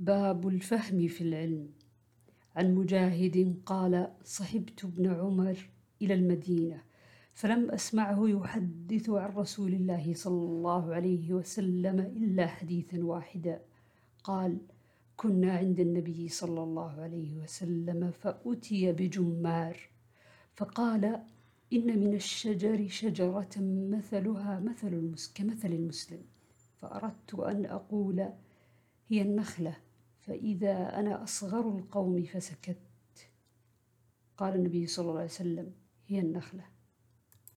باب الفهم في العلم. عن مجاهد قال صحبت ابن عمر إلى المدينة فلم أسمعه يحدث عن رسول الله صلى الله عليه وسلم إلا حديثا واحدا. قال كنا عند النبي صلى الله عليه وسلم فأتي بجمار فقال إن من الشجر شجرة مثلها مثل كمثل المسلم فأردت أن أقول هي النخلة فإذا أنا أصغر القوم فسكت. قال النبي صلى الله عليه وسلم هي النخلة.